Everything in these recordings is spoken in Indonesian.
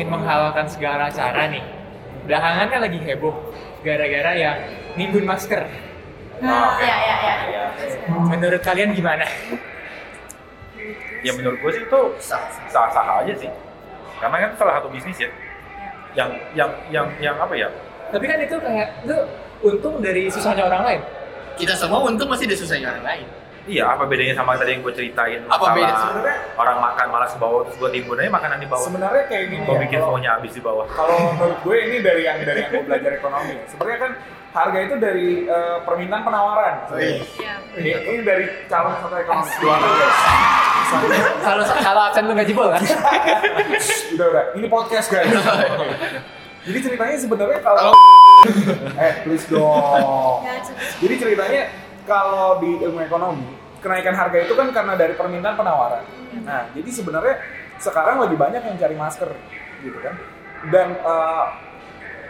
ingin menghalalkan segala cara nih. Belakangan kan lagi heboh gara-gara yang nimbun masker. Nah, ya, ya, ya. Menurut kalian gimana? Ya menurut gue sih itu sah-sah aja sih. Karena kan salah satu bisnis ya. Yang yang yang yang apa ya? Tapi kan itu kayak itu untung dari susahnya orang lain. Kita semua untung masih ada susahnya orang lain. Iya, apa bedanya sama tadi yang gue ceritain Apa beda? Sebenarnya orang makan malas bawa terus gue timbun aja makanan di bawah. sebenarnya kayak gini Gue ya. bikin semuanya habis di bawah. Kalau menurut gue ini dari yang dari yang gue belajar ekonomi. Sebenarnya kan harga itu dari eh, permintaan penawaran. Iya. Ini, ini dari calon satu ekonomi. Dua guys. Kalau kalau absen lu nggak jebol kan? udah udah. Ini podcast guys. Jadi ceritanya sebenarnya kalau eh please dong. Jadi ceritanya kalau di ilmu ekonomi kenaikan harga itu kan karena dari permintaan penawaran. Nah, jadi sebenarnya sekarang lebih banyak yang cari masker gitu kan. Dan eh,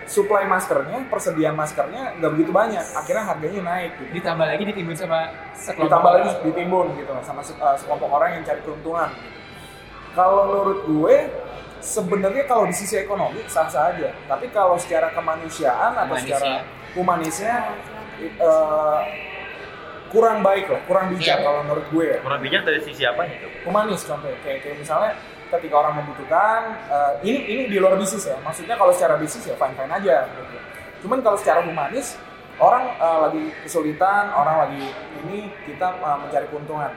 supply maskernya, persediaan maskernya nggak begitu banyak. Akhirnya harganya naik. Gitu. Ditambah lagi ditimbun sama sekelompok Ditambah lagi ditimbun gitu sama se- eh, sekelompok orang yang cari keuntungan. Kalau menurut gue sebenarnya kalau di sisi ekonomi sah-sah aja. Tapi kalau secara kemanusiaan atau Humanisnya. secara humanisnya eh, kurang baik lah, kurang bijak Iya. kalau menurut gue ya. Kurang bijak dari sisi apanya tuh? Humanis contohnya, kayak, kayak misalnya ketika orang membutuhkan, eh, ini ini di luar bisnis ya, maksudnya kalau secara bisnis ya fine fine aja. Gitu. Cuman kalau secara humanis, orang eh, lagi kesulitan, orang lagi ini kita eh, mencari keuntungan.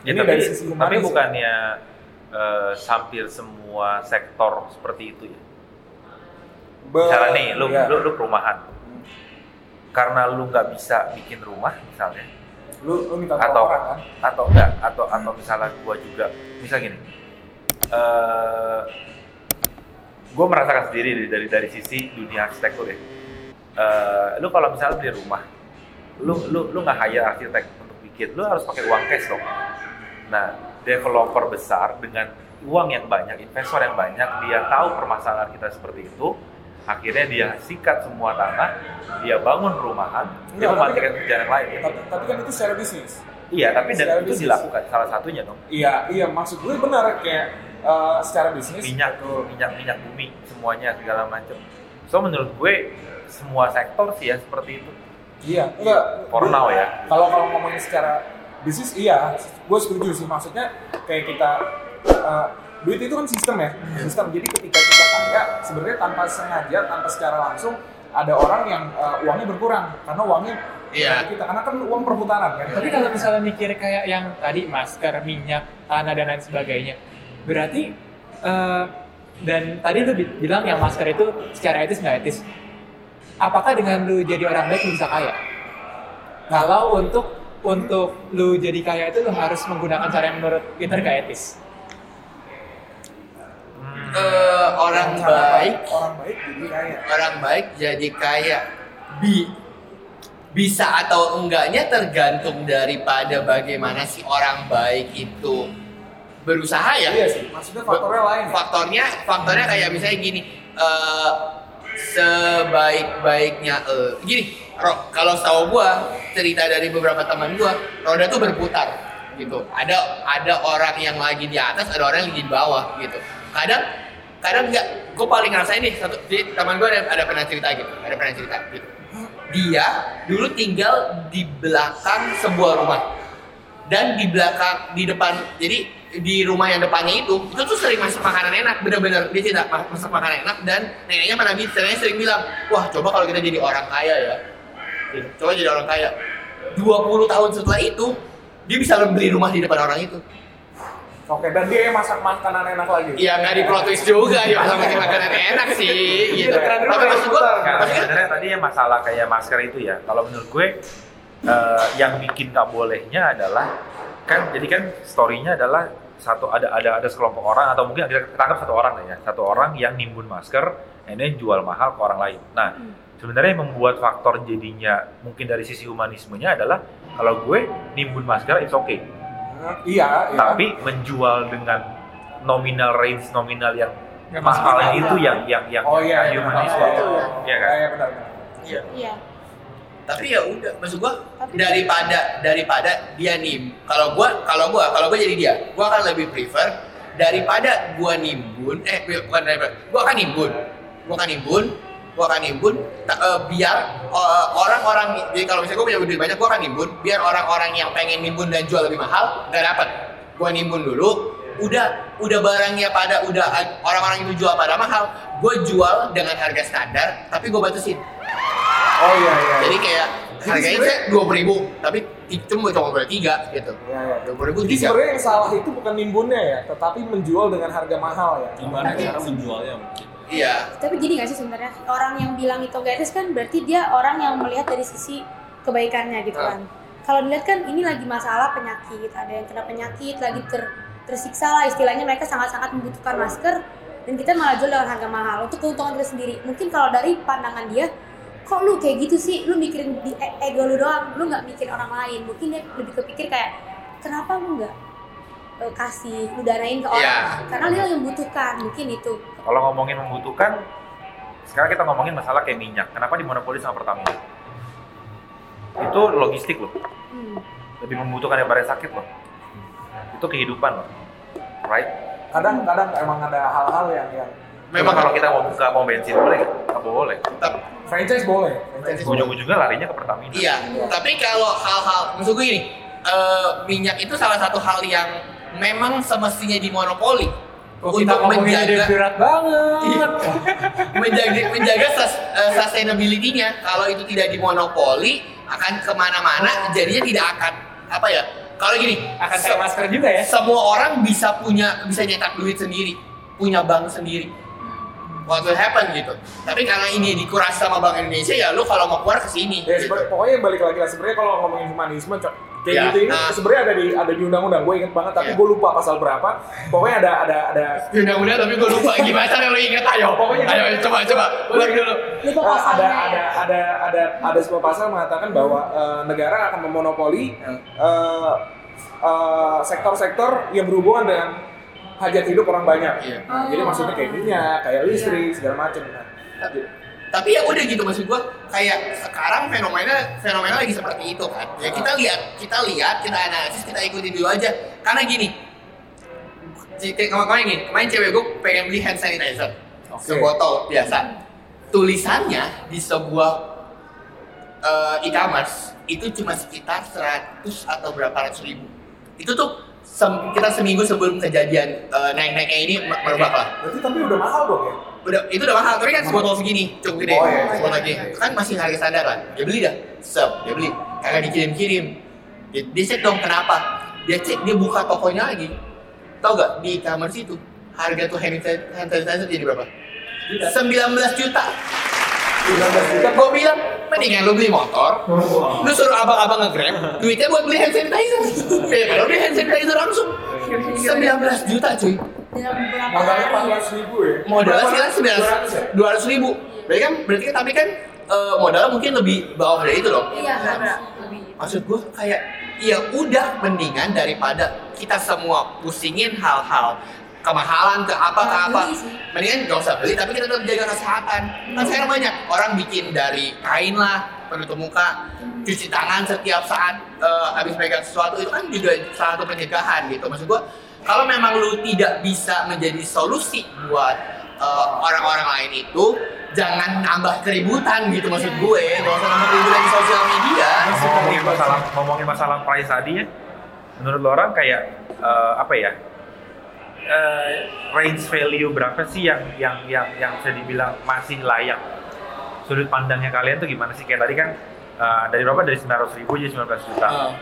Ya, Ini tapi, dari sisi tapi humanis ya. bukannya eh, hampir semua sektor seperti itu ya. Be- Misalnya nih, lu, iya. lu, lu perumahan. Karena lu nggak bisa bikin rumah misalnya, lu, lu minta atau orang kan? atau enggak atau atau misalnya gua juga misal gini eh gue merasakan sendiri dari dari, dari sisi dunia arsitektur ya. Eh, lu kalau misalnya beli rumah lu lu lu nggak hire arsitek untuk bikin lu harus pakai uang cash dong. Nah developer besar dengan uang yang banyak investor yang banyak dia tahu permasalahan kita seperti itu akhirnya dia sikat semua tanah dia bangun perumahan dia Enggak, mematikan kan- pekerjaan yang lain Tapi, tapi kan itu secara bisnis. Iya, tapi Secara dan itu bisnis. dilakukan salah satunya dong. Iya, iya maksud gue benar kayak eh, secara bisnis. Minyak tuh, minyak minyak bumi semuanya segala macam. So menurut gue semua sektor sih ya seperti itu. Iya, enggak. For now ya. Kalau kalau ngomongin secara bisnis, iya, gue setuju sih. Maksudnya kayak kita eh, duit itu kan sistem ya, sistem. Jadi ketika kita kaya, sebenarnya tanpa sengaja, tanpa secara langsung ada orang yang eh, uangnya berkurang karena uangnya Iya. kita karena kan uang perputaran kan. Tapi kalau misalnya mikir kayak yang tadi masker, minyak, tanah dan lain sebagainya, berarti eh, dan tadi lu bi- bilang yang masker itu secara etis nggak etis. Apakah dengan lu jadi orang baik lu bisa kaya? Kalau untuk untuk lu jadi kaya itu lu harus menggunakan cara yang menurut Peter gak etis. Eh, orang baik orang baik jadi kaya. orang baik jadi kaya bi bisa atau enggaknya tergantung daripada bagaimana si orang baik itu berusaha ya Iya sih, maksudnya faktornya lain. ya? faktornya faktornya kayak misalnya gini eh sebaik-baiknya eh gini Ro, kalau setahu gua cerita dari beberapa teman gua roda tuh berputar gitu ada ada orang yang lagi di atas ada orang yang lagi di bawah gitu kadang kadang enggak gua paling ngerasain nih satu di, teman gua ada, ada pernah cerita gitu ada pernah cerita gitu. Dia dulu tinggal di belakang sebuah rumah. Dan di belakang di depan jadi di rumah yang depannya itu itu tuh sering masak makanan enak bener-bener dia tidak ma- masak makanan enak dan neneknya pernah neneknya sering bilang wah coba kalau kita jadi orang kaya ya. Gitu. coba jadi orang kaya. 20 tahun setelah itu dia bisa beli rumah di depan orang itu Oke, dan dia yang masak makanan enak lagi. ya nggak di plot twist juga ya masak makanan enak sih gitu Keren tapi banget. maksud maksudnya sebenarnya tadi yang masalah kayak masker itu ya. Kalau menurut gue eh, yang bikin nggak bolehnya adalah kan jadi kan story-nya adalah satu ada ada ada sekelompok orang atau mungkin kita tangkap satu orang lah ya satu orang yang nimbun masker and then jual mahal ke orang lain. Nah sebenarnya yang membuat faktor jadinya mungkin dari sisi humanismenya adalah kalau gue nimbun masker it's okay Iya, iya. tapi menjual dengan nominal range nominal yang Nggak masuk mahal akal. itu yang yang yang Oh iya, yang iya, humanisme iya, iya. Iya kan? Iya, benar, benar. iya Iya. tapi ya udah maksud gua Tapi- daripada daripada dia nih kalau gua kalau gua kalau gua jadi dia gua akan lebih prefer daripada gua nimbun eh bukan daripada gua akan nimbun gua akan nimbun gua akan nimbun ta- eh, biar eh, orang-orang jadi kalau misalnya gua punya duit banyak gua akan nimbun biar orang-orang yang pengen nimbun dan jual lebih mahal nggak dapat gua nimbun dulu udah udah barangnya pada udah orang-orang itu jual pada mahal gue jual dengan harga standar tapi gue batasin Oh iya iya. jadi kayak Jadi harganya saya dua ribu tapi cuma cuma boleh tiga gitu Iya, iya. dua ribu Jadi sebenarnya yang salah itu bukan nimbunnya ya, tetapi menjual dengan harga mahal ya. Gimana cara menjualnya mungkin? Iya Tapi gini gak sih sebenarnya orang yang bilang itu gak etis kan berarti dia orang yang melihat dari sisi kebaikannya gitu Ah. kan. Kalau dilihat kan ini lagi masalah penyakit, ada yang kena penyakit, lagi ter, tersiksa lah istilahnya mereka sangat-sangat membutuhkan masker dan kita malah jual dengan harga mahal untuk keuntungan kita sendiri. Mungkin kalau dari pandangan dia, kok lu kayak gitu sih, lu mikirin di e- ego lu doang, lu nggak mikirin orang lain. Mungkin dia lebih kepikir kayak kenapa lu nggak kasih, lu danain ke orang, Iya. karena dia yang membutuhkan, mungkin itu. Kalau ngomongin membutuhkan, sekarang kita ngomongin masalah kayak minyak. Kenapa dimonopoli sama Pertamina? Itu logistik loh. Hmm. Lebih membutuhkan daripada sakit loh. Itu kehidupan loh. Right? Kadang-kadang emang ada hal-hal yang yang Memang kalau kita mau buka mau bensin boleh nggak? Nggak boleh. franchise boleh. Franchise. Ujung-ujungnya larinya ke Pertamina. Iya, tapi kalau hal-hal maksud gue gini, eh, minyak itu salah satu hal yang memang semestinya dimonopoli Kok kita untuk menjaga berat banget. Iya. menjaga menjaga sus- eh, sustainability-nya. Kalau itu tidak dimonopoli akan ke mana-mana, jadinya tidak akan apa ya? Kalau gini, Akan se- masker juga ya. semua orang bisa punya bisa nyetak duit sendiri, punya bank sendiri. What will happen gitu. Tapi karena ini dikuras sama Bank Indonesia ya lu kalau mau keluar ke sini. Ya, gitu. pokoknya balik lagi lah sebenarnya kalau ngomongin humanisme cok kayak Ya, gitu ini nah. sebenarnya ada di ada di undang-undang gue inget banget tapi Ya. gue lupa pasal berapa pokoknya ada ada ada Mudah-mudahan tapi gue lupa gimana cara lo inget ayo. Pokoknya ayo coba coba ulang dulu. Lupa ada ada ya. ada ada ada sebuah pasal mengatakan bahwa eh, negara akan memonopoli eh, eh, sektor-sektor yang berhubungan dengan hajat hidup orang banyak. Iya. Nah, jadi maksudnya kayak minyak, kayak listrik segala macam. Nah, Tapi ya udah gitu maksud gue kayak sekarang fenomena fenomena lagi seperti itu kan. Ya kita lihat kita lihat kita analisis kita ikuti dulu aja. Karena gini. kemarin gini, kemarin cewek gue pengen beli hand sanitizer Oke. sebotol biasa. Tulisannya di sebuah eh, e-commerce itu cuma sekitar 100 atau berapa ratus ribu. Itu tuh sem- kita seminggu sebelum kejadian eh, naik-naiknya ini mer- merebak lah. berarti tapi udah mahal dong ya? Udah, itu udah mahal, tapi kan sebotol segini, cukup gede. Oh, iya. Sebotol gini. Kan masih harga standar kan. Dia beli dah. Sep, dia beli. Kagak dikirim-kirim. Dia, dia cek dong kenapa. Dia cek, dia buka tokonya lagi. Tahu gak di e-commerce itu harga tuh hand sanitizer jadi berapa? 19 juta. 19 juta Gue bilang, mendingan lu beli motor, lu suruh abang-abang nge-grab, duitnya buat beli hand sanitizer. Daripada lu beli hand sanitizer langsung. 19 juta cuy. Dalam modalnya hari. 400 ribu ya? modalnya sekarang sembilan 200 ya? dua ratus ribu berarti kan berarti kan tapi kan eh, modalnya mungkin lebih bawah dari itu dong Iya harus lebih. maksud gue kayak ya udah mendingan daripada kita semua pusingin hal-hal kemahalan ke apa ke apa mendingan gak usah beli tapi kita tetap jaga kesehatan kan sekarang banyak orang bikin dari kain lah penutup muka cuci tangan setiap saat eh, habis pegang sesuatu itu kan juga salah satu pencegahan gitu maksud gua kalau memang lu tidak bisa menjadi solusi buat eh, orang-orang lain itu jangan nambah keributan gitu maksud gue. Gak usah nambah keributan di sosial media. Ngomongin masalah ngomongin masalah price tadi ya menurut lo orang kayak eh, apa ya eh, range value berapa sih yang yang yang yang bisa dibilang masih layak? Sudut pandangnya kalian tuh gimana sih? Kayak tadi kan eh, dari berapa? Dari 900 ribu jadi 19 juta. Eh,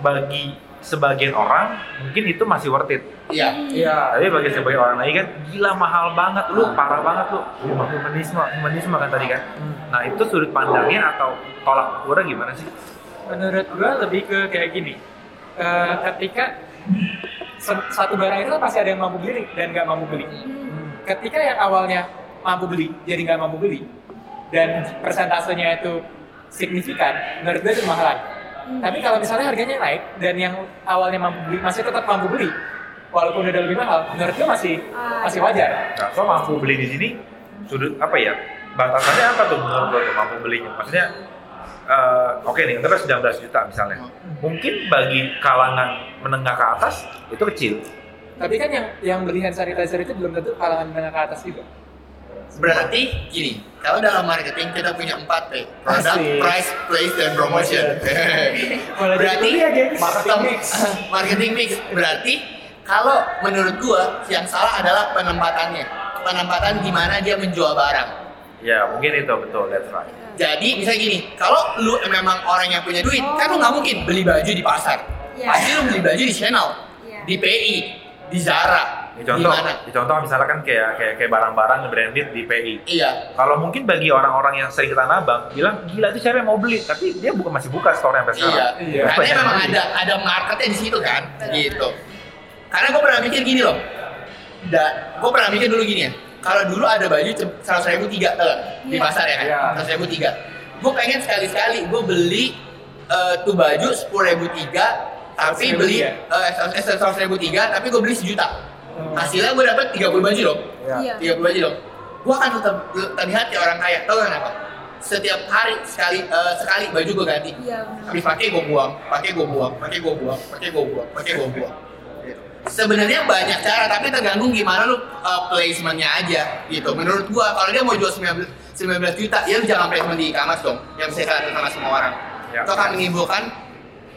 bagi sebagian orang mungkin itu masih worth it iya Iya. tapi bagi sebagian orang lain kan gila mahal banget lu parah banget lu humanisme humanisme kan tadi kan nah itu sudut pandangnya atau tolak ukurnya gimana sih Menurut gua lebih ke kayak gini. Eh, ketika satu barang itu pasti ada yang mampu beli dan nggak mampu beli. Ketika yang awalnya mampu beli jadi nggak mampu beli dan persentasenya itu signifikan, menurut gue itu mahalan. Tapi kalau misalnya harganya naik dan yang awalnya mampu beli masih tetap mampu beli, walaupun udah lebih mahal, menurut gue masih masih wajar. Nah, so mampu beli di sini sudut apa ya? Batasannya apa tuh menurut lo tuh mampu belinya? Maksudnya eh, oke nih, terus 19 juta misalnya. Mungkin bagi kalangan menengah ke atas itu kecil. Tapi kan yang yang beli hand sanitizer itu belum tentu kalangan menengah ke atas juga. Berarti gini, kalau dalam marketing kita punya 4 P. Product, Asik. price, place, dan promotion. Berarti gengs. Marketing mix. marketing mix. Berarti kalau menurut gua yang salah adalah penempatannya. Penempatan gimana dia menjual barang. Ya mungkin itu betul, that's right. Jadi misalnya gini, kalau lu memang orang yang punya duit, kan lu nggak mungkin beli baju di pasar. Iya. Pasti lu beli baju di Chanel, Iya. di PI, di Zara, Di contoh, ini contoh misalnya kan kayak kayak kayak barang-barang branded di PI. Iya, Kalau mungkin bagi orang-orang yang sering ke Tanah Abang, bilang gila itu siapa yang mau beli, tapi dia bukan masih buka store sampai sekarang. iya. Iya. Karena memang yang beli. ada ada marketnya di situ kan, gitu. Karena gue pernah mikir gini loh, dan gue pernah mikir dulu gini ya. Kalau dulu ada baju seratus ribu tiga? Di Iya. pasar ya kan, Iya. seratus ribu tiga. Gue pengen sekali-sekali gue beli eh, tuh baju sepuluh ribu tiga, tapi 100.000 beli tiga. eh seratus ribu tiga, tapi gue beli sejuta. Hasilnya gue dapet 30 baju dong. Ya. Iya. 30 baju dong. Gue akan tetap terlihat kayak orang kaya. Tahu kenapa? Setiap hari sekali eh, sekali baju gue ganti. Iya. Habis pakai gue buang, pakai gue buang, pakai gue buang, pakai gue buang, pakai gue buang. Sebenarnya banyak cara, tapi tergantung gimana lu uh, placementnya aja gitu. Menurut gua, kalau dia mau jual 19, 19 juta, ya lu jangan placement di e-commerce dong, yang bisa kelihatan sama semua orang. Ya. Itu akan menimbulkan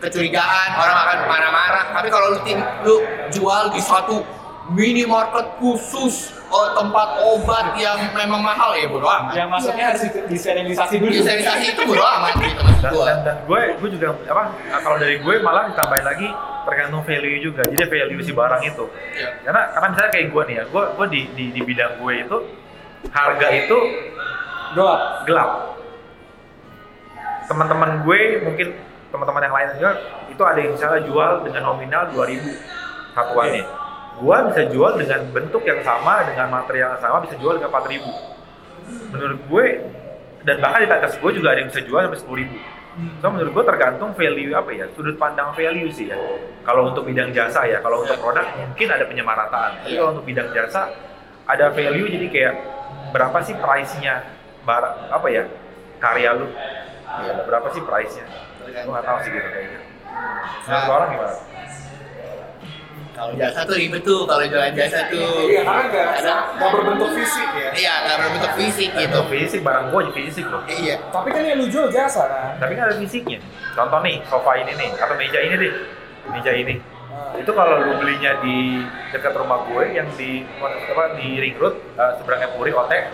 kecurigaan, orang akan marah-marah. Tapi kalau lu, tim, lu jual di suatu minimarket khusus, oh, tempat obat yang memang mahal ya bodo amat. Yang masuknya harus di- disterilisasi dulu. Disterilisasi itu bodo amat gitu maksud Dan, gua. dan, dan gue gue juga apa kalau dari gue malah ditambahin lagi tergantung value juga jadi value si barang itu Iya. karena karena misalnya kayak gue nih ya gue gue di, di di bidang gue itu harga itu Gelap. gelap teman-teman gue mungkin teman-teman yang lain juga itu ada yang misalnya jual dengan nominal 2000 satuannya gue bisa jual dengan bentuk yang sama dengan material yang sama bisa jual dengan 4000 menurut gue dan bahkan di atas gue juga ada yang bisa jual sampai 10000 So menurut gue tergantung value apa ya, sudut pandang value sih ya. Kalau untuk bidang jasa ya, kalau untuk produk mungkin ada penyemarataan. Tapi kalau untuk bidang jasa ada value jadi kayak berapa sih price-nya barang apa ya karya lu? Ya, berapa sih price-nya? Gue nggak tahu sih gitu kayaknya. Menurut orang gimana? Kalau jasa tuh ribet tuh, kalau jualan jasa tuh. Iya, karena nggak Ada- nggak berbentuk fisik ya. Iya, nggak berbentuk fisik gitu. Fisik barang gue aja fisik loh. Iya. Tapi kan yang lu jual jasa kan. Tapi kan ada fisiknya. Contoh nih, sofa ini nih, atau meja ini deh, meja ini. Nah, itu kalau lu belinya di dekat rumah gue yang di apa di ring road uh, seberangnya Puri Otek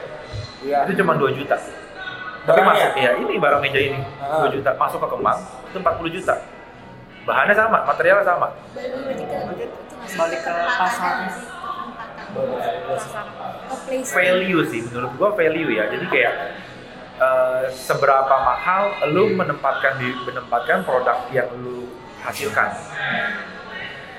Iya. itu cuma 2 juta tapi Barangnya? masuk ya ini barang meja ini Ah. 2 juta masuk ke Kemang itu 40 juta bahannya sama materialnya sama Balik ke pasar. Oh, place. value sih menurut gua value ya. Jadi kayak uh, seberapa mahal lu menempatkan di menempatkan produk yang lu hasilkan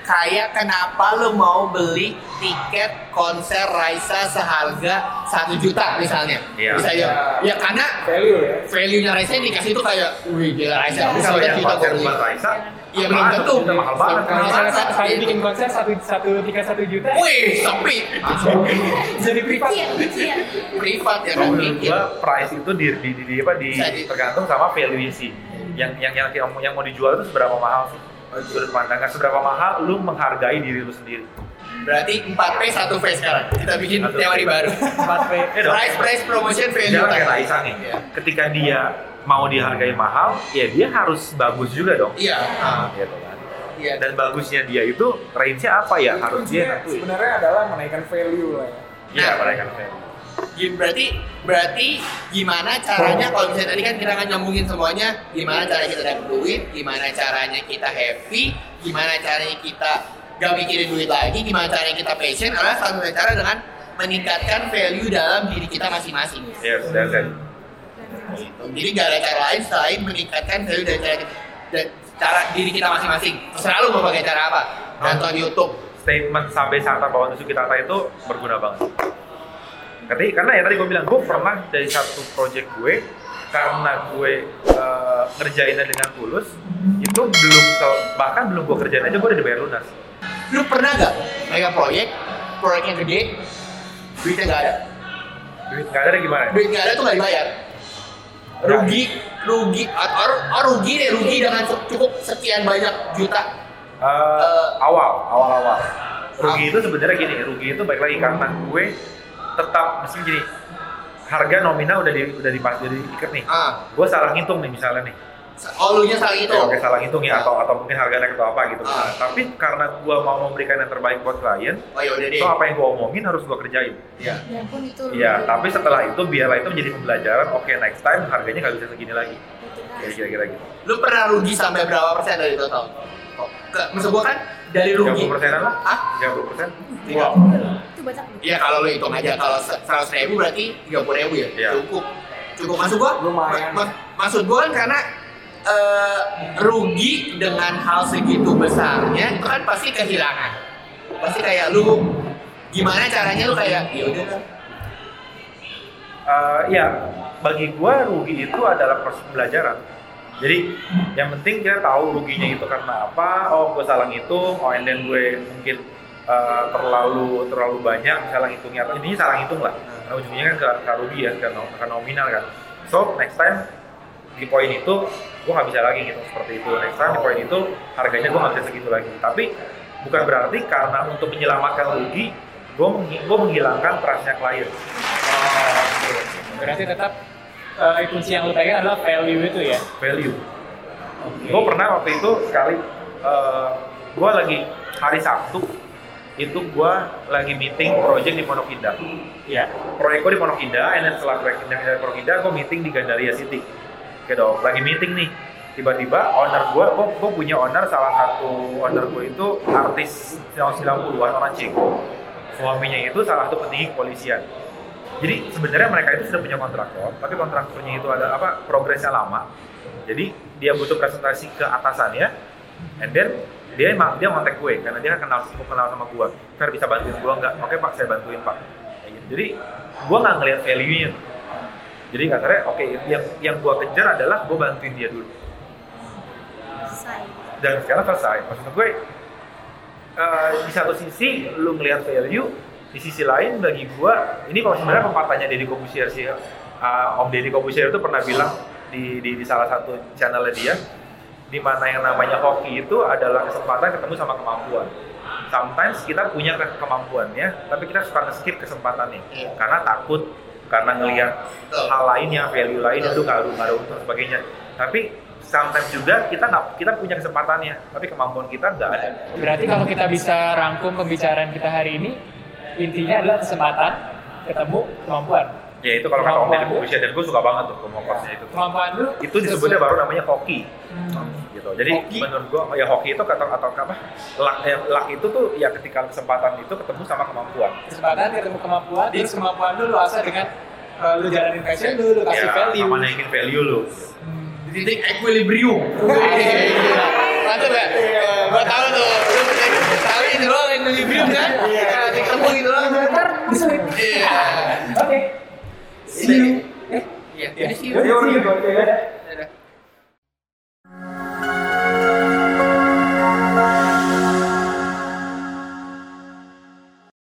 Kayak kenapa lu mau beli tiket konser Raisa seharga satu juta misalnya? Iya. Misalnya, ya karena value ya. value-nya Raisa yang dikasih itu kayak, wih gila Raisa, bisa kalau juta yang konser beli. buat Raisa Iya, mahal, belum tentu. itu mahal banget Kalau sekali banget. bikin konser satu satu tiket satu juta, Wih, sepi. jadi privat. Iya, iya. Privat ya kan menurut mikir. gua price itu di, di, di, di apa di Bisa tergantung sama value sih. Yang yang yang yang, yang mau dijual itu seberapa mahal sih? Sudut pandangnya seberapa mahal lu menghargai diri lu sendiri. Berarti 4P 1V sekarang. Kita bikin Satu teori baru. 4P. Eh. Price, price, promotion, value. Jangan kayak Raisa nih. Iya. Ketika dia mau dihargai mahal, ya dia harus bagus juga dong. Iya. ah, Gitu kan. Iya. Dan bagusnya dia itu range-nya apa ya? Harus dia sebenarnya adalah menaikkan value lah ya. Iya, Nah. mereka value. Gim- berarti berarti gimana caranya kalau misalnya tadi kan kita akan nyambungin semuanya gimana cara kita dapat duit gimana caranya kita happy gimana caranya kita gak mikirin duit lagi gimana caranya kita passion adalah satu cara dengan meningkatkan value dalam diri kita masing-masing Yes, that's it. Jadi gak ada cara lain selain meningkatkan value dari cara kita, dan cara diri kita masing-masing selalu mau pakai cara apa nonton YouTube statement sampai Santa bahwa Suki Tata itu berguna banget. Karena ya tadi gue bilang, gue pernah dari satu project gue, karena gue eh, ngerjainnya dengan tulus, itu belum, bahkan belum gue kerjain aja, gue udah dibayar lunas. lu pernah gak mega proyek proyek yang gede duitnya gak ada Duit nggak ada gimana? duit nggak ada tuh nggak dibayar rugi rugi atau oh, rugi deh rugi dengan cukup sekian banyak juta Eh, awal, awal-awal. rugi itu sebenarnya gini, rugi itu baik lagi karena gue tetap mesti gini harga nominal udah di udah di udah diikat nih. Ah, Gue salah ngitung nih misalnya nih. oh lu nya salah itu. Ya, oke salah ngitung ya atau atau mungkin harga naik atau apa gitu. Ah. Tapi karena gue mau memberikan yang terbaik buat klien, Oh ya deh. so apa yang gue omongin harus gue kerjain. Iya. Ya pun itu. Iya, tapi setelah itu biarlah itu menjadi pembelajaran. Oke, next time harganya nggak bisa segini lagi. Ya kira-kira gitu. Lu pernah rugi sampai berapa persen dari total? Ke, maksud gua kan dari rugi. 30 persenan lah? Hah? 30 persen? Wow. Itu banyak. Iya kalau lu hitung aja kalau seratus ribu berarti tiga puluh ribu ya. Iya. Cukup. Cukup maksud gua. Lumayan. ma- ma- maksud gua kan karena eh, rugi dengan hal segitu besarnya itu kan pasti kehilangan. Pasti kayak lu gimana caranya lu kayak ya udah. Eh, ya, bagi gua rugi itu adalah proses pembelajaran. Jadi yang penting kita tahu ruginya itu karena apa. Oh, gue salah ngitung. Oh, and then gue mungkin eh, terlalu terlalu banyak salah ngitungnya. Intinya salah ngitung lah. Karena ujungnya kan ke, ke rugi ya, ke, ke nominal kan. So next time di poin itu gue nggak bisa lagi gitu seperti itu. Next time di poin itu harganya gue nggak bisa segitu lagi. Tapi bukan berarti karena untuk menyelamatkan rugi gue menghilangkan trustnya klien. Berarti tetap eh, kunci yang lu pegang adalah value itu ya. value. Gue pernah waktu itu sekali, gue lagi hari Sabtu itu gue lagi meeting project di Pondok Indah. Iya. Proyek gue di Pondok Indah, and then setelah proyek Indah di Pondok Indah, gue meeting di Gandaria City. Oke dong, lagi meeting nih. Tiba-tiba owner gue, gue punya owner salah satu owner gue itu artis tahun 90-an orang Ceko. Suaminya itu salah satu petinggi kepolisian. Jadi sebenarnya mereka itu sudah punya kontraktor, tapi kontraktornya itu ada apa progresnya lama. Jadi dia butuh presentasi ke atasannya, and then dia emang dia kontak gue karena dia kan kenal cukup kenal sama gue. Fer bisa bantuin gue nggak? Oke pak, saya bantuin pak. Gitu. Jadi gue nggak ngelihat value-nya. Jadi kasarnya oke yang yang gue kejar adalah gue bantuin dia dulu Selesai. dan sekarang selesai. Maksud gue eh, di satu sisi lu ngelihat value, di sisi lain bagi gua ini kalau sebenarnya pepatahnya Deddy Kobusier sih. eh, Om Deddy Kobusier itu pernah bilang di, di, di salah satu channelnya dia, di mana yang namanya hoki itu adalah kesempatan ketemu sama kemampuan. Sometimes kita punya ke- kemampuannya, tapi kita suka skip kesempatannya Iya. karena takut, karena ngelihat hal lainnya, value lain itu ada untung dan sebagainya. Tapi sometimes juga kita nggak kita punya kesempatannya, tapi kemampuan kita nggak ada. Berarti kalau kita bisa rangkum pembicaraan kita hari ini, intinya adalah kesempatan, ketemu, kemampuan. Ya itu kalau kata Om Deddy Kemampuan. Kobusier dan gue suka banget tuh promo course-nya itu. Kemampuan lu Itu disebutnya baru namanya hoki. Hmm. gitu. Jadi Hoki? menurut gua ya hoki itu kata atau apa? Luck, eh, luck itu tuh ya ketika kesempatan itu ketemu sama kemampuan. kesempatan, ketemu kemampuan, terus kemampuan lu lu asal dengan eh, lu jalanin passion lu, lu kasih ya, value. sama naikin value lu. Di titik equilibrium. Mantap ya? Gua tahu tuh. Lu tahu ini doang equilibrium kan? Iya. Ketemu gitu doang. Iya. Oke. See you. Iya. Jadi sih. Jadi orang gitu aja ya.